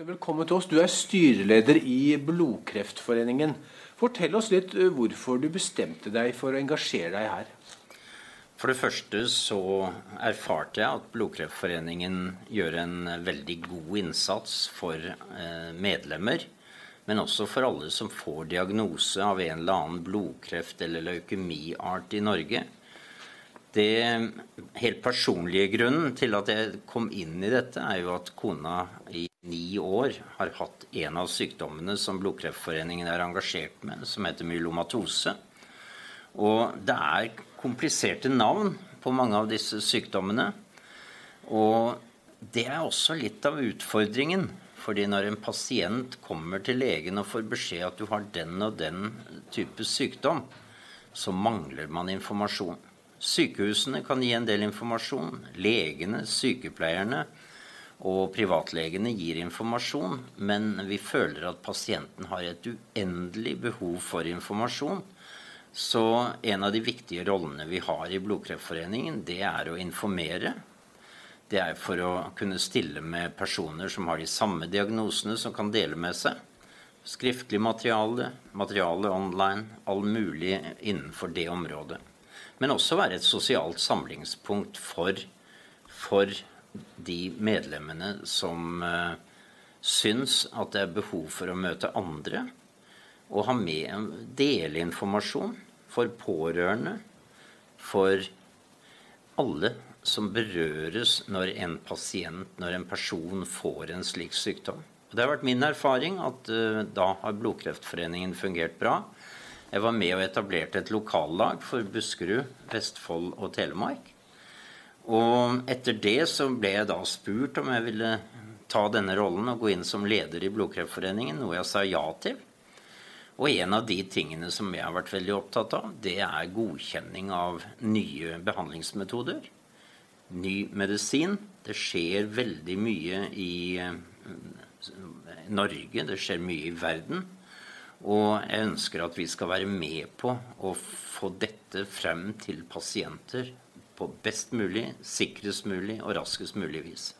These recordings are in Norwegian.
Velkommen til oss. Du er styreleder i Blodkreftforeningen. Fortell oss litt eh, hvorfor du bestemte deg for å engasjere deg her. For det første så erfarte jeg at Blodkreftforeningen gjør en veldig god innsats for eh, medlemmer. Men også for alle som får diagnose av en eller annen blodkreft eller leukemiart i Norge. Det helt personlige grunnen til at jeg kom inn i dette, er jo at kona i ni år har hatt en av sykdommene som Blodkreftforeningen er engasjert med, som heter myelomatose. Og det er kompliserte navn på mange av disse sykdommene. Og det er også litt av utfordringen. Fordi når en pasient kommer til legen og får beskjed at du har den og den type sykdom, så mangler man informasjon. Sykehusene kan gi en del informasjon. Legene, sykepleierne og privatlegene gir informasjon. Men vi føler at pasienten har et uendelig behov for informasjon. Så en av de viktige rollene vi har i Blodkreftforeningen, det er å informere. Det er for å kunne stille med personer som har de samme diagnosene, som kan dele med seg. Skriftlig materiale, materiale online, all mulig innenfor det området men også være et sosialt samlingspunkt for, for de medlemmene som uh, syns at det er behov for å møte andre. Og ha med en informasjon for pårørende, for alle som berøres når en pasient, når en person får en slik sykdom. Og det har vært min erfaring at uh, da har Blodkreftforeningen fungert bra. Jeg var med og etablerte et lokallag for Buskerud, Vestfold og Telemark. Og etter det så ble jeg da spurt om jeg ville ta denne rollen og gå inn som leder i Blodkreftforeningen, noe jeg sa ja til. Og en av de tingene som jeg har vært veldig opptatt av, det er godkjenning av nye behandlingsmetoder. Ny medisin. Det skjer veldig mye i eh, Norge, det skjer mye i verden. Og jeg ønsker at vi skal være med på å få dette frem til pasienter på best mulig, sikrest mulig og raskest mulig vis.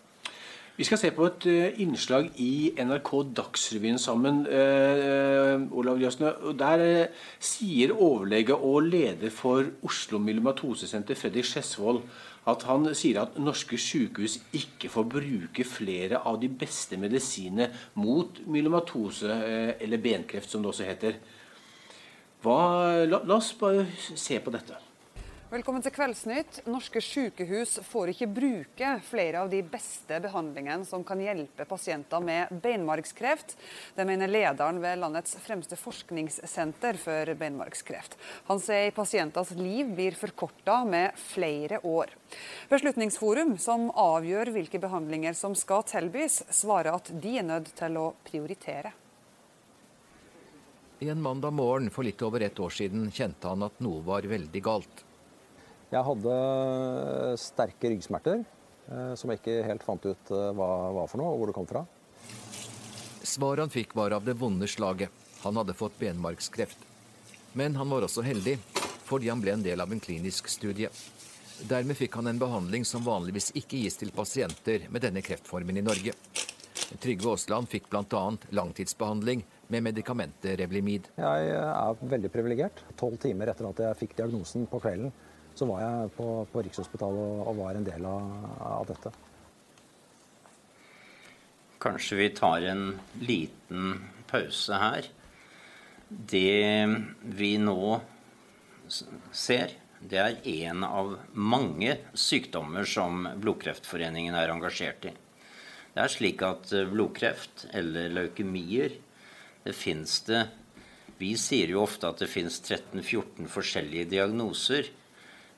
Vi skal se på et uh, innslag i NRK Dagsrevyen sammen. eh, Olav Jøsne. Der uh, sier overlege og leder for Oslo Myelomatosesenter, Fredrik Skjesvold, at han sier at norske sykehus ikke får bruke flere av de beste medisinene mot myelomatose, eh, eller benkreft som det også heter. Hva, la, la oss bare se på dette. Velkommen til Kveldsnytt. Norske sykehus får ikke bruke flere av de beste behandlingene som kan hjelpe pasienter med beinmargskreft. Det mener lederen ved landets fremste forskningssenter for beinmargskreft. Han sier pasienters liv blir forkorta med flere år. Beslutningsforum, som avgjør hvilke behandlinger som skal tilbys, svarer at de er nødt til å prioritere. En mandag morgen for litt over ett år siden kjente han at noe var veldig galt. Jeg hadde sterke ryggsmerter eh, som jeg ikke helt fant ut eh, hva var for noe, og hvor det kom fra. Svaret han fikk var av det vonde slaget. Han hadde fått benmargskreft. Men han var også heldig, fordi han ble en del av en klinisk studie. Dermed fikk han en behandling som vanligvis ikke gis til pasienter med denne kreftformen i Norge. Trygve Aasland fikk bl.a. langtidsbehandling med medikamentet Revlimid. Jeg er veldig privilegert. Tolv timer etter at jeg fikk diagnosen på kvelden, så var jeg på, på Rikshospitalet og, var en del av, av, dette. Kanskje vi tar en liten pause her. Det vi nå ser, det er én av mange sykdommer som Blodkreftforeningen er engasjert i. Det er slik at blodkreft eller leukemier, det fins det Vi sier jo ofte at det fins 13-14 forskjellige diagnoser.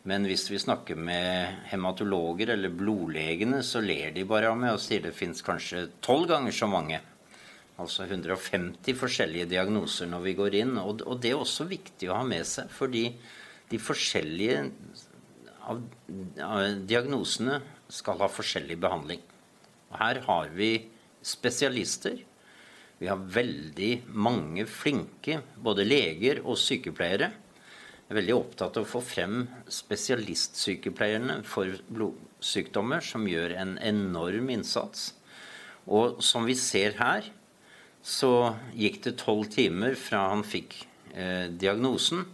Men hvis vi snakker med hematologer eller blodlegene, så ler de bare av meg og sier det fins kanskje tolv ganger så mange. Altså 150 forskjellige diagnoser når vi går inn. Og, det er også viktig å ha med seg, fordi de forskjellige av, diagnosene skal ha forskjellig behandling. Og her har vi spesialister. Vi har veldig mange flinke både leger og sykepleiere er veldig opptatt av å få frem spesialistsykepleierne for blodsykdommer, som gjør en enorm innsats. Og som vi ser her, så gikk det tolv timer fra han fikk eh, diagnosen,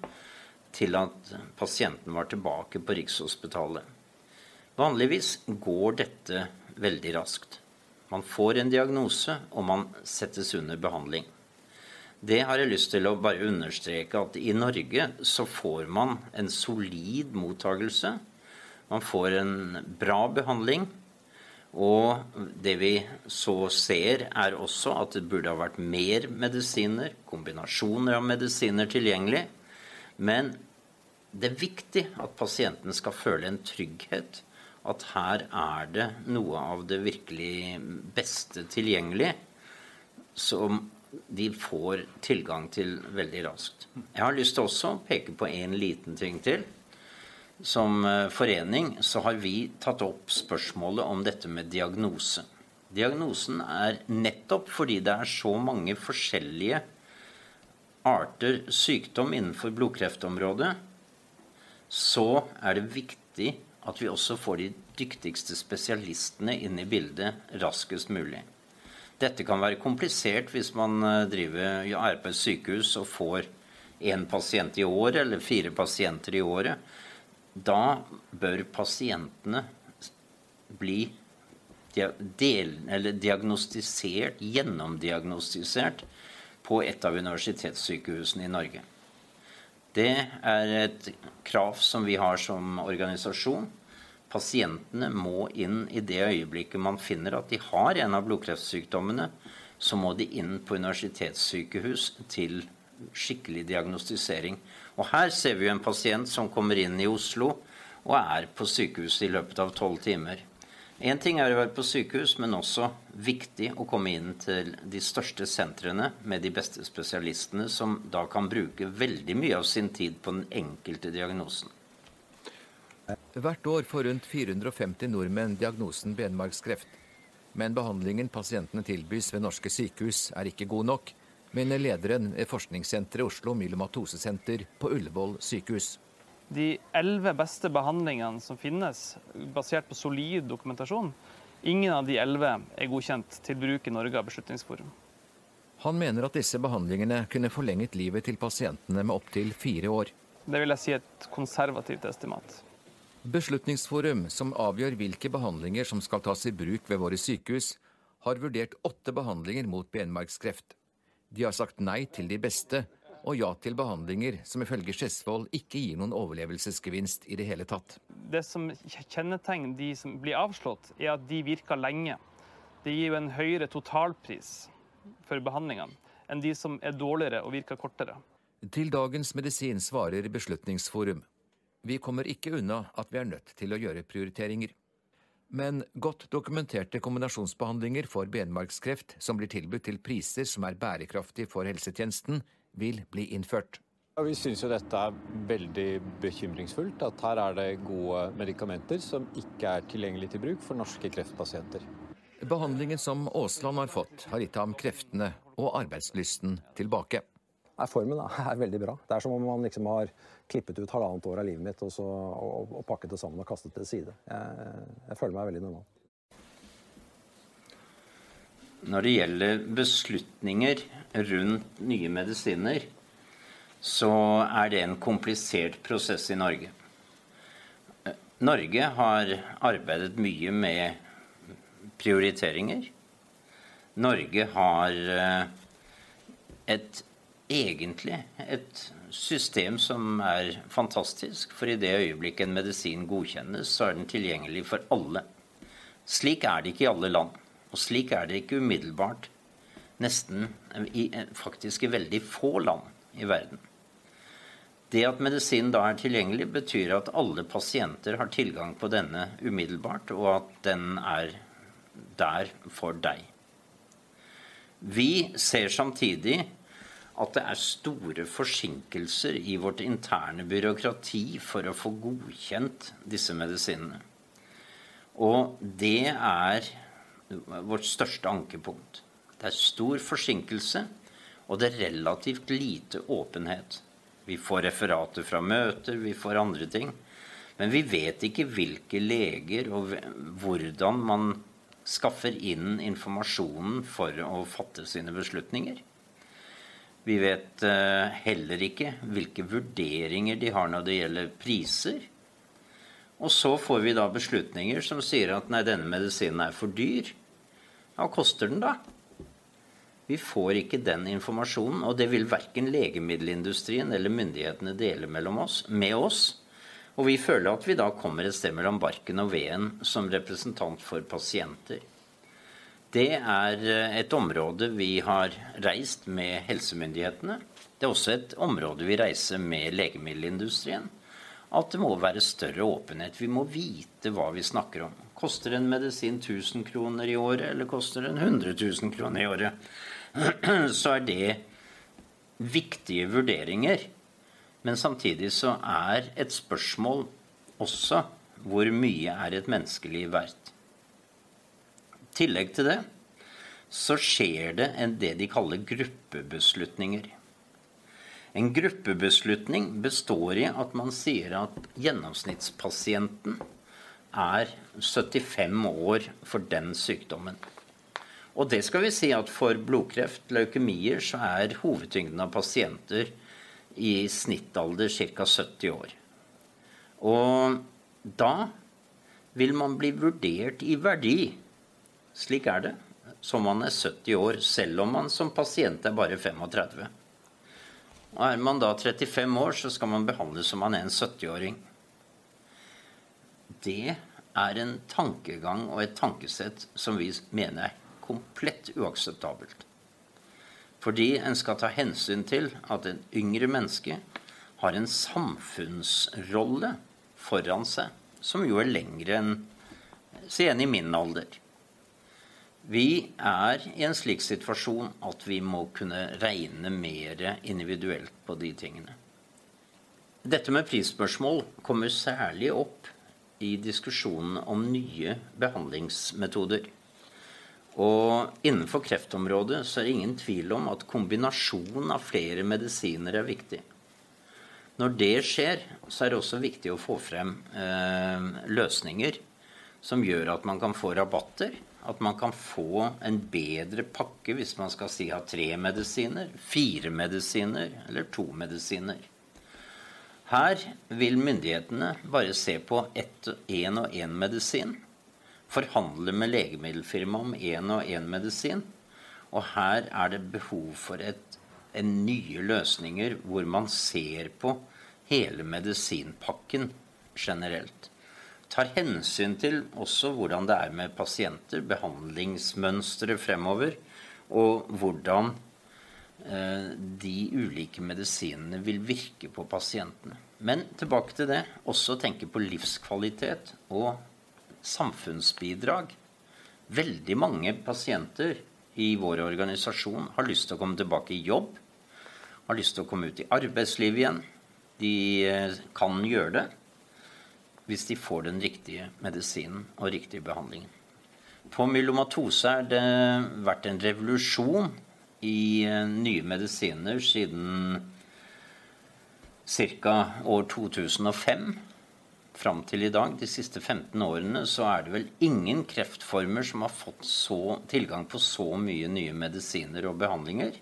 til at pasienten var tilbake på Rikshospitalet. Vanligvis går dette veldig raskt. Man får en diagnose, og man settes under behandling. Det har jeg lyst til å bare understreke at i Norge så får man en solid mottagelse. Man får en bra behandling. Og det vi så ser, er også at det burde ha vært mer medisiner, kombinasjoner av medisiner tilgjengelig. Men det er viktig at pasienten skal føle en trygghet. At her er det noe av det virkelig beste tilgjengelig som de får tilgang til veldig raskt. Jeg har lyst til også å peke på en liten ting til som eh, forening så har vi tatt opp spørsmålet om dette med diagnose. Diagnosen er nettopp fordi det er så mange forskjellige arter sykdom innenfor blodkreftområdet, så er det viktig at vi også får de dyktigste spesialistene inn i bildet raskest mulig. Dette kan være komplisert hvis man eh, driver, er på et sykehus og får én pasient i året eller fire pasienter i året da bør pasientene bli del, diagnostisert, gjennomdiagnostisert, på et av universitetssykehusene i Norge. Det er et krav som vi har som organisasjon. Pasientene må inn i det øyeblikket man finner at de har en av blodkreftsykdommene. Så må de inn på universitetssykehus til skikkelig diagnostisering. Og her ser vi en pasient som kommer inn i Oslo og er på sykehuset i løpet av tolv timer. Én ting er å være på sykehus, men også viktig å komme inn til de største sentrene med de beste spesialistene, som da kan bruke veldig mye av sin tid på den enkelte diagnosen. Hvert år får rundt 450 nordmenn diagnosen benmargskreft. Men behandlingen pasientene tilbys ved norske sykehus er ikke god nok mener lederen ved forskningssenteret Oslo Myelomatosesenter på Ullevål sykehus. De elleve beste behandlingene som finnes, basert på solid dokumentasjon, ingen av de elleve er godkjent til bruk i Norge av Beslutningsforum. Han mener at disse behandlingene kunne forlenget livet til pasientene med opptil fire år. Det vil jeg si et konservativt estimat. Beslutningsforum, som avgjør hvilke behandlinger som skal tas i bruk ved våre sykehus, har vurdert åtte behandlinger mot benmargskreft. De har sagt nei til de beste og ja til behandlinger som ifølge Skjesvold ikke gir noen overlevelsesgevinst i det hele tatt. Det som kjennetegner de som blir avslått, er at de virker lenge. Det gir jo en høyere totalpris for behandlingene enn de som er dårligere og virker kortere. Til Dagens Medisin svarer Beslutningsforum. Vi kommer ikke unna at vi er nødt til å gjøre prioriteringer. Men godt dokumenterte kombinasjonsbehandlinger for benmargskreft som blir tilbudt til priser som er bærekraftige for helsetjenesten, vil bli innført. Vi syns jo dette er veldig bekymringsfullt. At her er det gode medikamenter som ikke er tilgjengelig til bruk for norske kreftpasienter. Behandlingen som Aasland har fått, har gitt ham kreftene og arbeidslysten tilbake. Formen er veldig bra. Det er som om man liksom har klippet ut halvannet år av livet mitt og, så, og, og pakket det sammen og kastet det til side. Jeg, jeg føler meg veldig normal. Når det gjelder beslutninger rundt nye medisiner, så er det en komplisert prosess i Norge. Norge har arbeidet mye med prioriteringer. Norge har eh, et egentlig et system som er fantastisk. For i det øyeblikket en medisin godkjennes, så er den tilgjengelig for alle. Slik er det ikke i alle land. Og slik er det ikke umiddelbart nesten i, faktisk i veldig få land i verden. Det at medisinen da er tilgjengelig, betyr at alle pasienter har tilgang på denne umiddelbart, og at den er der for deg. Vi ser samtidig at det er store forsinkelser i vårt interne byråkrati for å få godkjent disse medisinene. Og det er vårt største ankepunkt. Det er stor forsinkelse, og det er relativt lite åpenhet. Vi får referater fra møter, vi får andre ting. Men vi vet ikke hvilke leger og hvordan man skaffer inn informasjonen for å fatte sine beslutninger. Vi vet eh, heller ikke hvilke vurderinger de har når det gjelder priser. Og så får vi da beslutninger som sier at nei, denne medisinen er for dyr. Hva koster den, da? Vi får ikke den informasjonen, og det vil verken legemiddelindustrien eller myndighetene dele mellom oss, med oss. Og vi føler at vi da kommer et sted mellom barken og veden som representant for pasienter. Det er eh, et område vi har reist med helsemyndighetene. Det er også et område vi reiser med legemiddelindustrien. At det må være større åpenhet. Vi må vite hva vi snakker om. Koster en medisin 1000 kroner i året, eller koster den 100 000 kroner i året? Så er det viktige vurderinger men samtidig så er et spørsmål også hvor mye er et menneskeliv verdt. Tillegg til det så skjer det en det de kaller gruppebeslutninger. En gruppebeslutning består i at man sier at gjennomsnittspasienten er 75 år for den sykdommen. Og det skal vi si at for blodkreft, leukemier, så er hovedtyngden av pasienter i snittalder ca. 70 år. Og da vil man bli vurdert i verdi. Slik er det. Som man er 70 år, selv om man som pasient er bare 35. Og er man da 35 år, så skal man behandles som man er en 70-åring. Det er en tankegang og et tankesett som vi mener er komplett uakseptabelt. Fordi en skal ta hensyn til at en yngre menneske har en samfunnsrolle foran seg som jo er lengre enn si en i min alder. Vi er i en slik situasjon at vi må kunne regne mer individuelt på de tingene. Dette med prisspørsmål kommer særlig opp i diskusjonen om nye behandlingsmetoder. Og innenfor kreftområdet så er det ingen tvil om at kombinasjonen av flere medisiner er viktig. Når det skjer, så er det også viktig å få frem eh, løsninger som gjør at man kan få rabatter. At man kan få en bedre pakke hvis man skal si ha tre medisiner, fire medisiner eller to medisiner. Her vil myndighetene bare se på én og én medisin forhandle med legemiddelfirmaet om én og én medisin. Og her er det behov for et, en nye løsninger hvor man ser på hele medisinpakken generelt. Tar hensyn til også hvordan det er med pasienter, behandlingsmønstre fremover, og hvordan eh, de ulike medisinene vil virke på pasientene. Men tilbake til det, også tenke på livskvalitet og samfunnsbidrag. Veldig mange pasienter i vår organisasjon har lyst til å komme tilbake i jobb. Har lyst til å komme ut i arbeidslivet igjen. De eh, kan gjøre det hvis de får den riktige medisinen og riktige behandlingen. På myelomatose har det vært en revolusjon i eh, nye medisiner siden ca. år 2005 fram til i dag, de siste 15 årene, så er det vel ingen kreftformer som har fått så, tilgang på så mye nye medisiner og behandlinger.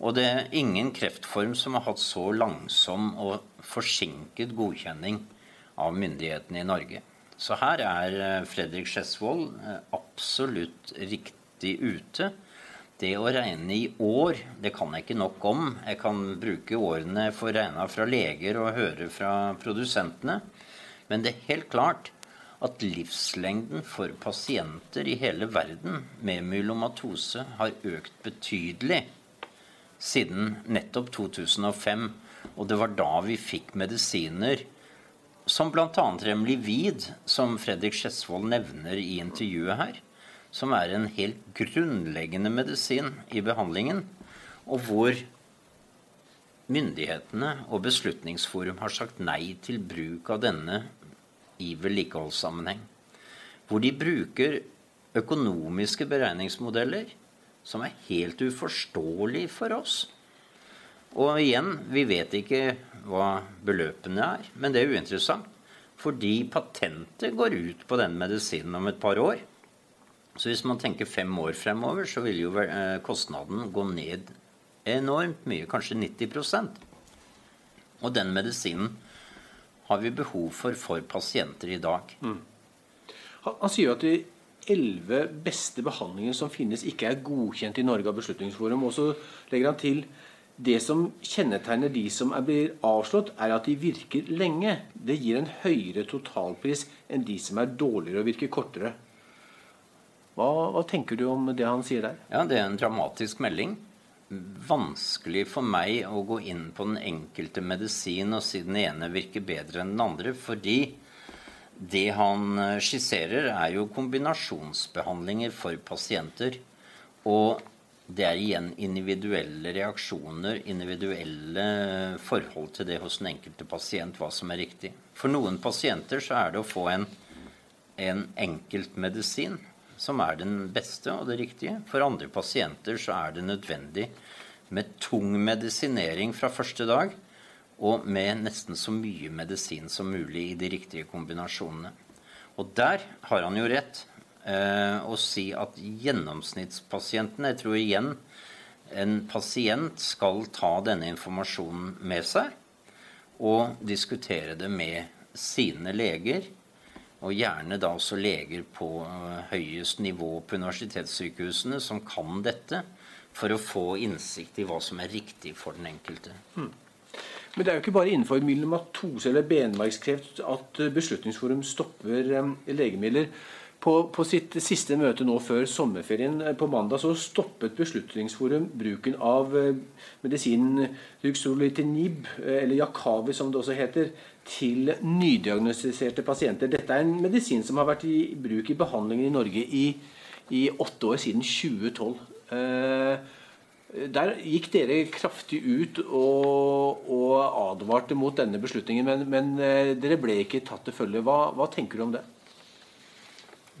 Og det er ingen kreftform som har hatt så langsom og forsinket godkjenning av myndighetene i Norge. Så her er eh, Fredrik Skjesvold eh, absolutt riktig ute. Det å regne i år, det kan jeg ikke nok om. Jeg kan bruke årene for regna fra leger og høre fra produsentene. Men det er helt klart at livslengden for pasienter i hele verden med myelomatose har økt betydelig siden nettopp 2005. Og det var da vi fikk medisiner som bl.a. Remlivid, som Fredrik Skjesvold nevner i intervjuet her, som er en helt grunnleggende medisin i behandlingen, og hvor myndighetene og Beslutningsforum har sagt nei til bruk av denne i vedlikeholdssammenheng. Hvor de bruker økonomiske beregningsmodeller som er helt uforståelige for oss. Og igjen, vi vet ikke hva beløpene er, men det er uinteressant. Fordi patentet går ut på den medisinen om et par år. Så hvis man tenker fem år fremover, så vil jo eh, kostnaden gå ned enormt mye, kanskje 90% Og den medisinen har vi behov for for pasienter i dag. Mm. Han, sier jo at de elleve beste behandlingene som finnes, ikke er godkjent i Norge av Beslutningsforum. Og så legger han til det som kjennetegner de som er blir avslått, er at de virker lenge. Det gir en høyere totalpris enn de som er dårligere og virker kortere. Hva, hva, tenker du om det han sier der? Ja, Det er en dramatisk melding. Vanskelig for meg å gå inn på den enkelte medisin og si den ene virker bedre enn den andre, fordi det han eh, skisserer, er jo kombinasjonsbehandlinger for pasienter. Og det er igjen individuelle reaksjoner, individuelle forhold til det hos den enkelte pasient, hva som er riktig. For noen pasienter så er det å få en, en enkeltmedisin som er den beste og det riktige. For andre pasienter så er det nødvendig med tung medisinering fra første dag og med nesten så mye medisin som mulig i de riktige kombinasjonene. Og der har han jo rett eh, å si at gjennomsnittspasientene Jeg tror igjen en pasient skal ta denne informasjonen med seg og diskutere det med sine leger og gjerne da også leger på eh, høyest nivå på universitetssykehusene som kan dette, for å få innsikt i hva som er riktig for den enkelte. Mm. Men det er jo ikke bare innenfor myelomatose eller benmargskreft at Beslutningsforum stopper legemidler. På, på, sitt siste møte nå før sommerferien eh, på mandag så stoppet Beslutningsforum bruken av uh, medisinen Ruxolitinib, eller Jakavi som det også heter, til nydiagnostiserte pasienter. Dette er en medisin som har vært i bruk i behandlingen i Norge i, i åtte år, siden 2012. Eh, der gikk dere kraftig ut og, og advarte mot denne beslutningen, men, men, eh, dere ble ikke tatt til følge. Hva, hva, tenker du om det?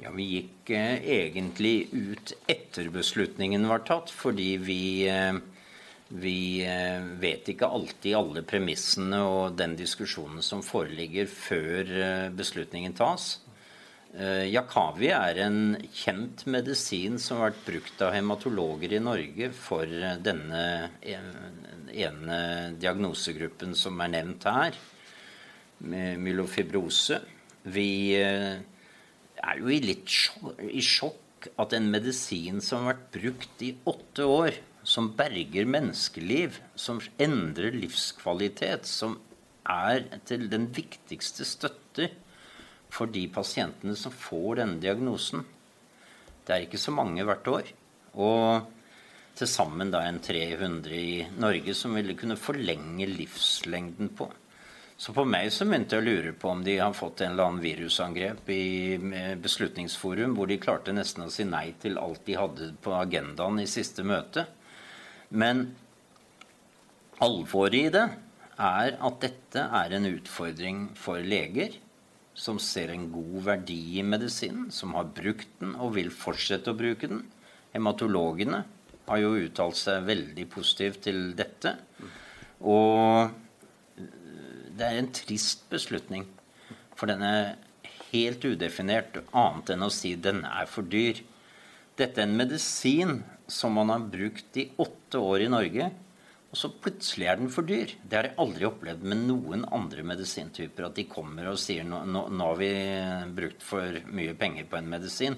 Ja, Vi gikk eh, egentlig ut etter beslutningen var tatt, fordi vi eh, vi eh, vet ikke alltid alle premissene og den diskusjonen som foreligger før eh, beslutningen tas. Eh, Jakavi er en kjent medisin som har vært brukt av hematologer i Norge for denne ene diagnosegruppen som er nevnt her, med myelofibrose. Vi er jo i litt sjokk at en medisin som har vært brukt i åtte år, som berger menneskeliv, som endrer livskvalitet, som er til den viktigste støtte for de pasientene som får denne diagnosen. Det er ikke så mange hvert år. Og til sammen da en 300 i Norge som ville kunne forlenge livslengden på. Så på meg så begynte jeg å lure på om de har fått en eller annen virusangrep i Beslutningsforum, hvor de klarte nesten å si nei til alt de hadde på agendaen i siste møte. Men alvoret i det er at dette er en utfordring for leger som ser en god verdi i medisinen, som har brukt den og vil fortsette å bruke den. Hematologene har jo uttalt seg veldig positivt til dette. Og det er en trist beslutning, for den er helt udefinert, annet enn å si den er for dyr. Dette er en medisin som man har brukt i åtte år i Norge, og så plutselig er den for dyr. Det har jeg aldri opplevd med noen andre medisintyper. At de kommer og sier nå, nå, nå har vi brukt for mye penger på en medisin.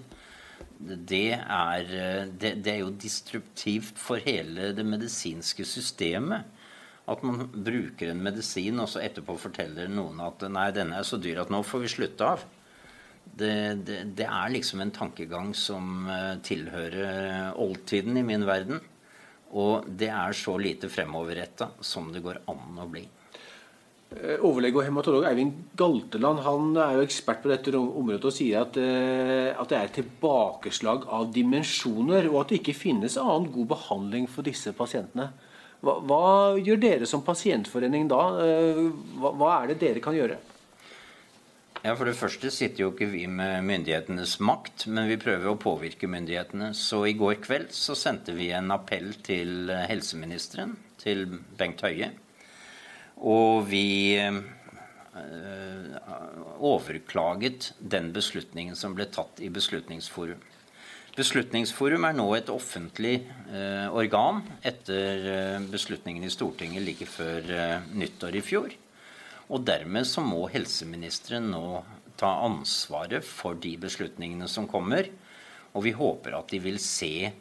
Det er, det, det er jo disruptivt for hele det medisinske systemet. At man bruker en medisin, og så etterpå forteller noen at nei, denne er så dyr at nå får vi slutte av. Det, det, det, er liksom en tankegang som eh, tilhører oldtiden i min verden. Og det er så lite fremoverretta som det går an å bli. Eh, overlege og hematolog Eivind Galteland han er jo ekspert på dette området og sier at, eh, at det er tilbakeslag av dimensjoner, og at det ikke finnes annen god behandling for disse pasientene. Hva, hva gjør dere som pasientforening da? Hva, hva er det dere kan gjøre? Ja, For det første sitter jo ikke vi med myndighetenes makt, men vi prøver å påvirke myndighetene. Så i går kveld så sendte vi en appell til helseministeren, til Bengt Høie. Og vi øh, overklaget den beslutningen som ble tatt i Beslutningsforum. Beslutningsforum er nå et offentlig eh, organ etter eh, beslutningen i Stortinget like før eh, nyttår i fjor. Og dermed så må helseministeren nå ta ansvaret for de beslutningene som kommer. Og vi håper at de vil se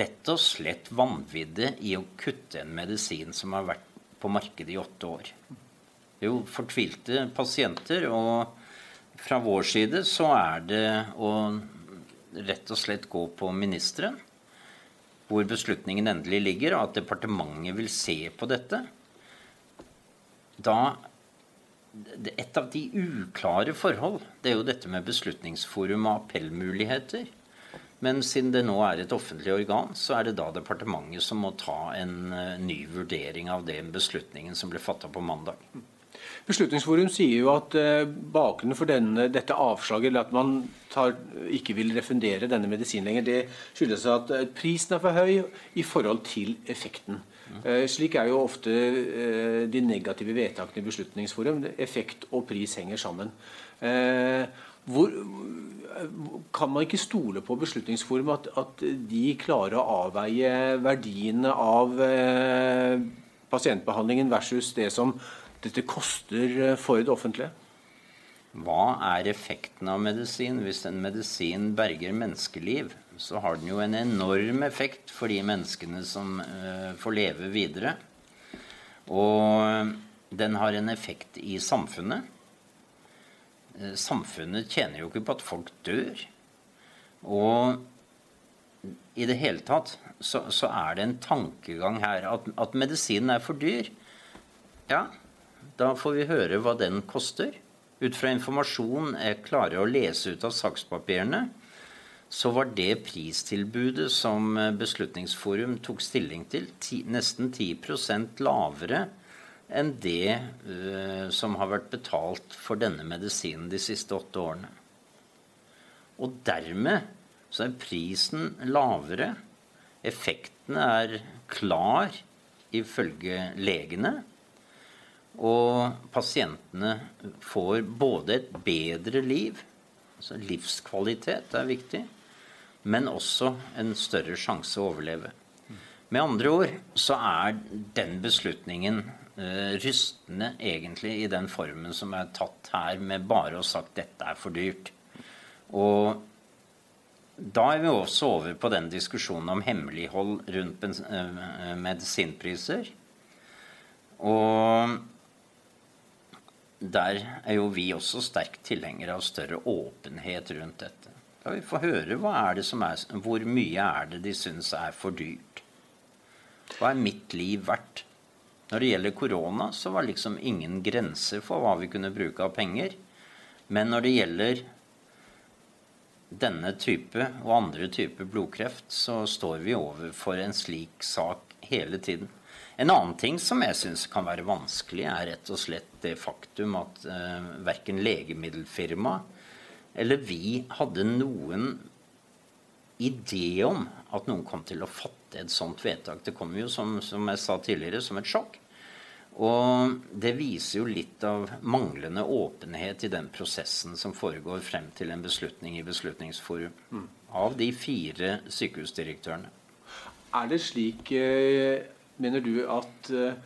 rett og slett vanviddet i å kutte en medisin som har vært på markedet i åtte år. Det er jo fortvilte pasienter, og fra vår side så er det å rett og slett gå på ministeren, hvor beslutningen endelig ligger, og at departementet vil se på dette. Da Et av de uklare forhold det er jo dette med beslutningsforum og appellmuligheter. Men siden det nå er et offentlig organ, så er det da departementet som må ta en uh, ny vurdering av den beslutningen som ble fatta på mandag. Beslutningsforum sier jo at eh, bakgrunnen for denne, dette avslaget, eller at man tar, ikke vil refundere denne medisinen lenger, det skyldes at eh, prisen er for høy i forhold til effekten. Eh, slik er jo ofte de negative vedtakene i Beslutningsforum. Effekt og pris henger sammen. Hvor, kan man ikke stole på Beslutningsforum at, at de klarer å avveie verdiene av eh, pasientbehandlingen versus det som dette koster eh, for det offentlige? Hva er effekten av medisin? Hvis en medisin berger menneskeliv, så har den jo en enorm effekt for de menneskene som uh, får leve videre. Og den har en effekt i samfunnet. Uh, samfunnet tjener jo ikke på at folk dør. Og i det hele tatt så, så er det en tankegang her at, at medisinen er for dyr. Ja, da får vi høre hva den koster. Ut fra informasjon jeg klarer å lese ut av sakspapirene, så var det pristilbudet som eh, Beslutningsforum tok stilling til, ti, nesten 10% lavere enn det uh, som har vært betalt for denne medisinen de siste åtte årene. Og dermed så er prisen lavere. Effektene er klar ifølge legene. Og pasientene får både et bedre liv, altså livskvalitet er viktig, men også en større sjanse å overleve. Med andre ord så er den beslutningen eh, rystende egentlig i den formen som er tatt her, med bare å sagt dette er for dyrt. Og da er vi også over på den diskusjonen om hemmelighold rundt eh, medisinpriser. Og der er jo vi også sterkt tilhengere av større åpenhet rundt dette. Da vi får høre hva er det som er, hvor mye er det de syns er for dyrt. Hva er mitt liv verdt? Når det gjelder korona, så var liksom ingen grenser for hva vi kunne bruke av penger. Men når det gjelder denne type og andre typer blodkreft, så står vi overfor en slik sak hele tiden. En annen ting som jeg syns kan være vanskelig, er rett og slett det faktum at eh, verken legemiddelfirma eller vi hadde noen idé om at noen kom til å fatte et sånt vedtak. Det kom jo, som, som jeg sa tidligere, som et sjokk. Og det viser jo litt av manglende åpenhet i den prosessen som foregår frem til en beslutning i Beslutningsforum. Mm. Av de fire sykehusdirektørene. Er det slik eh, mener du at eh,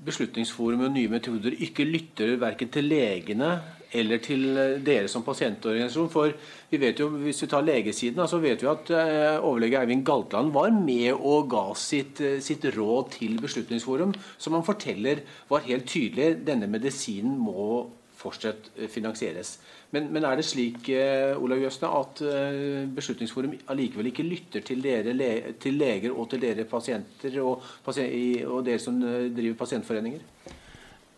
Beslutningsforum og nye metoder ikke lytter verken til legene eller til eh, dere som pasientorganisasjon? For vi vet jo, hvis vi tar legesiden, så vet vi at eh, overlege Eivind Galtland var med og ga sitt, sitt råd til Beslutningsforum, som han forteller var helt tydelig denne medisinen må fortsatt finansieres. Men, men, er det slik eh, Olav Jøsne, at eh, Beslutningsforum allikevel ikke lytter til dere til leger og til dere pasienter og, og dere som eh, driver pasientforeninger?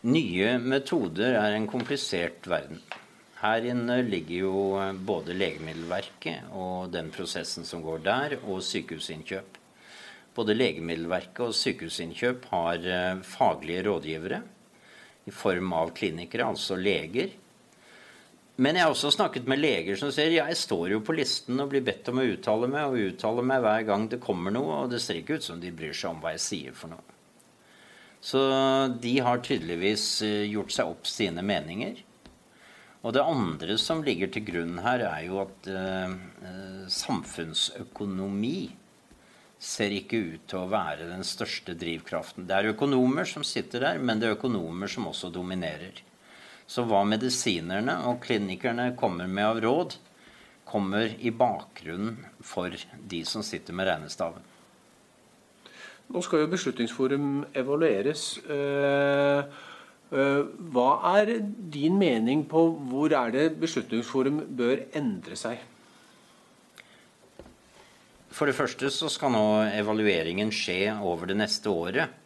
Nye metoder er en komplisert verden. Her inne ligger jo både Legemiddelverket og den prosessen som går der, og sykehusinnkjøp. Både Legemiddelverket og sykehusinnkjøp har faglige rådgivere i form av klinikere, altså leger, men jeg har også snakket med leger som sier ja, jeg står jo på listen og blir bedt om å uttale meg, og uttaler meg hver gang det kommer noe, og det ser ikke ut som de bryr seg om hva jeg sier for noe. Så de har tydeligvis eh, gjort seg opp sine meninger. Og det andre som ligger til grunn her, er jo at eh, samfunnsøkonomi ser ikke ut til å være den største drivkraften. Det er økonomer som sitter der, men det er økonomer som også dominerer. Så hva medisinerne og klinikerne kommer med av råd, kommer i bakgrunnen for de som sitter med regnestaven. Nå skal jo Beslutningsforum evalueres. Eh, eh, hva er din mening på hvor er det Beslutningsforum bør endre seg? For det første så skal nå evalueringen skje over det neste året.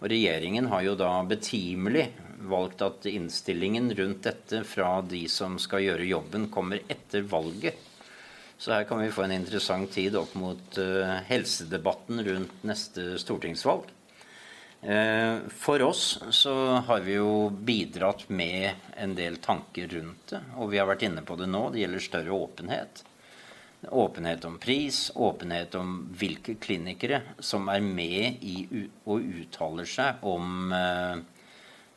Og regjeringen har jo da betimelig valgt at innstillingen rundt dette fra de som skal gjøre jobben, kommer etter valget. Så her kan vi få en interessant tid opp mot uh, helsedebatten rundt neste stortingsvalg. Uh, for oss så har vi jo bidratt med en del tanker rundt det. Og vi har vært inne på det nå. Det gjelder større åpenhet. Åpenhet om pris, åpenhet om hvilke klinikere som er med i og uttaler seg om uh,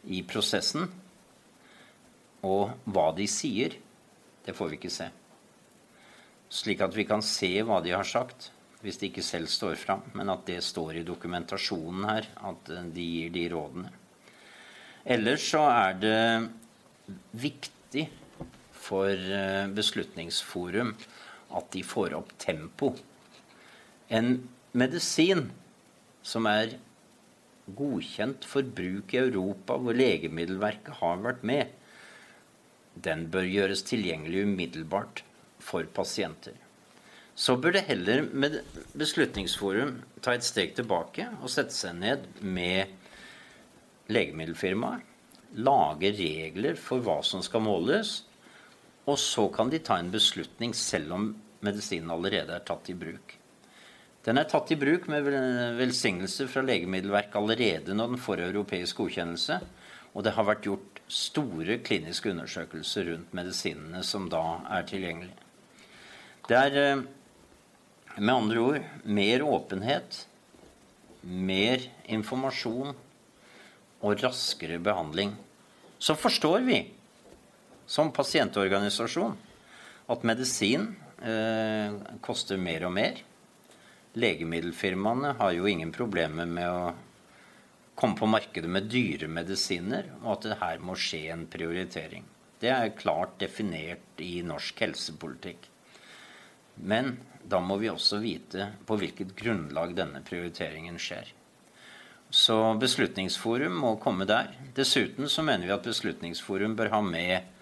i prosessen. Og hva de sier, det får vi ikke se. Slik at vi kan se hva de har sagt, hvis de ikke selv står fram, men at det står i dokumentasjonen her, at eh, de gir de rådene. Ellers så er det viktig for eh, Beslutningsforum at de får opp tempo. En medisin som er godkjent for bruk i Europa, hvor Legemiddelverket har vært med, den bør gjøres tilgjengelig umiddelbart for pasienter. Så bør det heller med Beslutningsforum ta et steg tilbake og sette seg ned med legemiddelfirmaet, lage regler for hva som skal måles, og så kan de ta en beslutning selv om medisinen allerede er tatt i bruk. Den er tatt i bruk med velsignelse fra Legemiddelverket allerede når den får europeisk godkjennelse. Og det har vært gjort store kliniske undersøkelser rundt medisinene som da er tilgjengelige. Det er eh, med andre ord mer åpenhet, mer informasjon og raskere behandling. Så forstår vi som pasientorganisasjon at medisin eh, koster mer og mer. Legemiddelfirmaene har jo ingen problemer med å komme på markedet med dyre medisiner, og at det her må skje en prioritering. Det er klart definert i norsk helsepolitikk. Men da må vi også vite på hvilket grunnlag denne prioriteringen skjer. Så Beslutningsforum må komme der. Dessuten så mener vi at Beslutningsforum bør ha med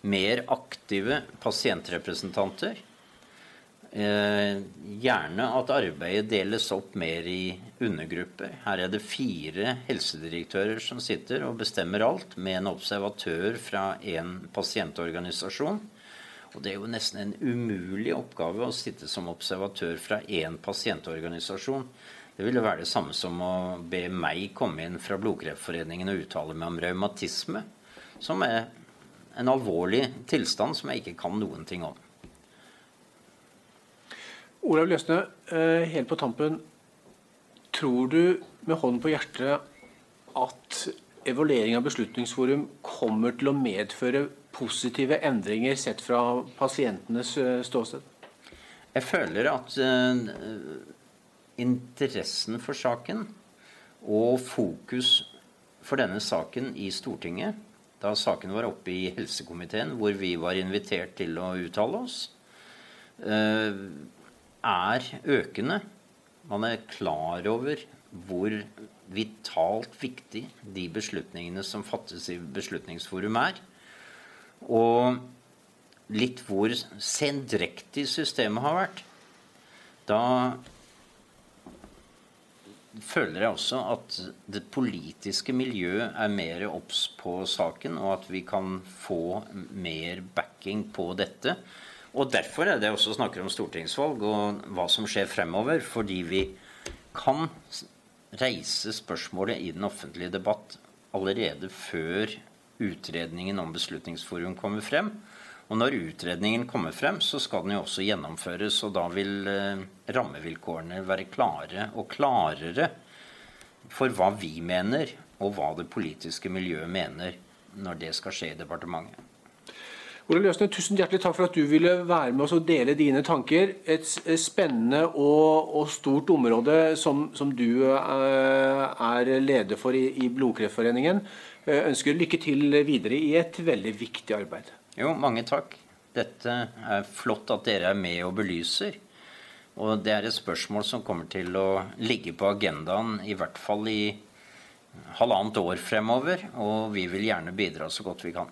mer aktive pasientrepresentanter. Eh, gjerne at arbeidet deles opp mer i undergrupper. Her er det fire helsedirektører som sitter og bestemmer alt, med en observatør fra en pasientorganisasjon. Og det er jo nesten en umulig oppgave å sitte som observatør fra én pasientorganisasjon. Det ville være det samme som å be meg komme inn fra Blodkreftforeningen og uttale meg om revmatisme, som er en alvorlig tilstand som jeg ikke kan noen ting om. Olav Løsne, eh, helt på tampen. Tror du med hånden på hjertet at evaluering av Beslutningsforum kommer til å medføre positive endringer sett fra pasientenes eh, ståsted? Jeg føler at uh, interessen for saken og fokus for denne saken i Stortinget da saken var oppe i helsekomiteen, hvor vi var invitert til å uttale oss, eh, er økende. Man er klar over hvor vitalt viktig de beslutningene som fattes i Beslutningsforum, er. Og litt hvor sendrektig systemet har vært. Da føler jeg også at det politiske miljøet er mer obs på saken, og at vi kan få mer backing på dette. Og Derfor er det også snakker om stortingsvalg og hva som skjer fremover. Fordi vi kan reise spørsmålet i den offentlige debatt allerede før utredningen om Beslutningsforum kommer frem. Og når utredningen kommer frem, så skal den jo også gjennomføres. Og da vil eh, rammevilkårene være klare og klarere for hva vi mener, og hva det politiske miljøet mener når det skal skje i departementet. Ole Løsne, tusen hjertelig takk for at du ville være med oss og dele dine tanker. Et spennende og, og stort område som, som du er leder for i, i Blodkreftforeningen. Jeg ønsker lykke til videre i et veldig viktig arbeid. Jo, mange takk. Dette er flott at dere er med og belyser. Og det er et spørsmål som kommer til å ligge på agendaen i hvert fall i halvannet år fremover. Og vi vil gjerne bidra så godt vi kan.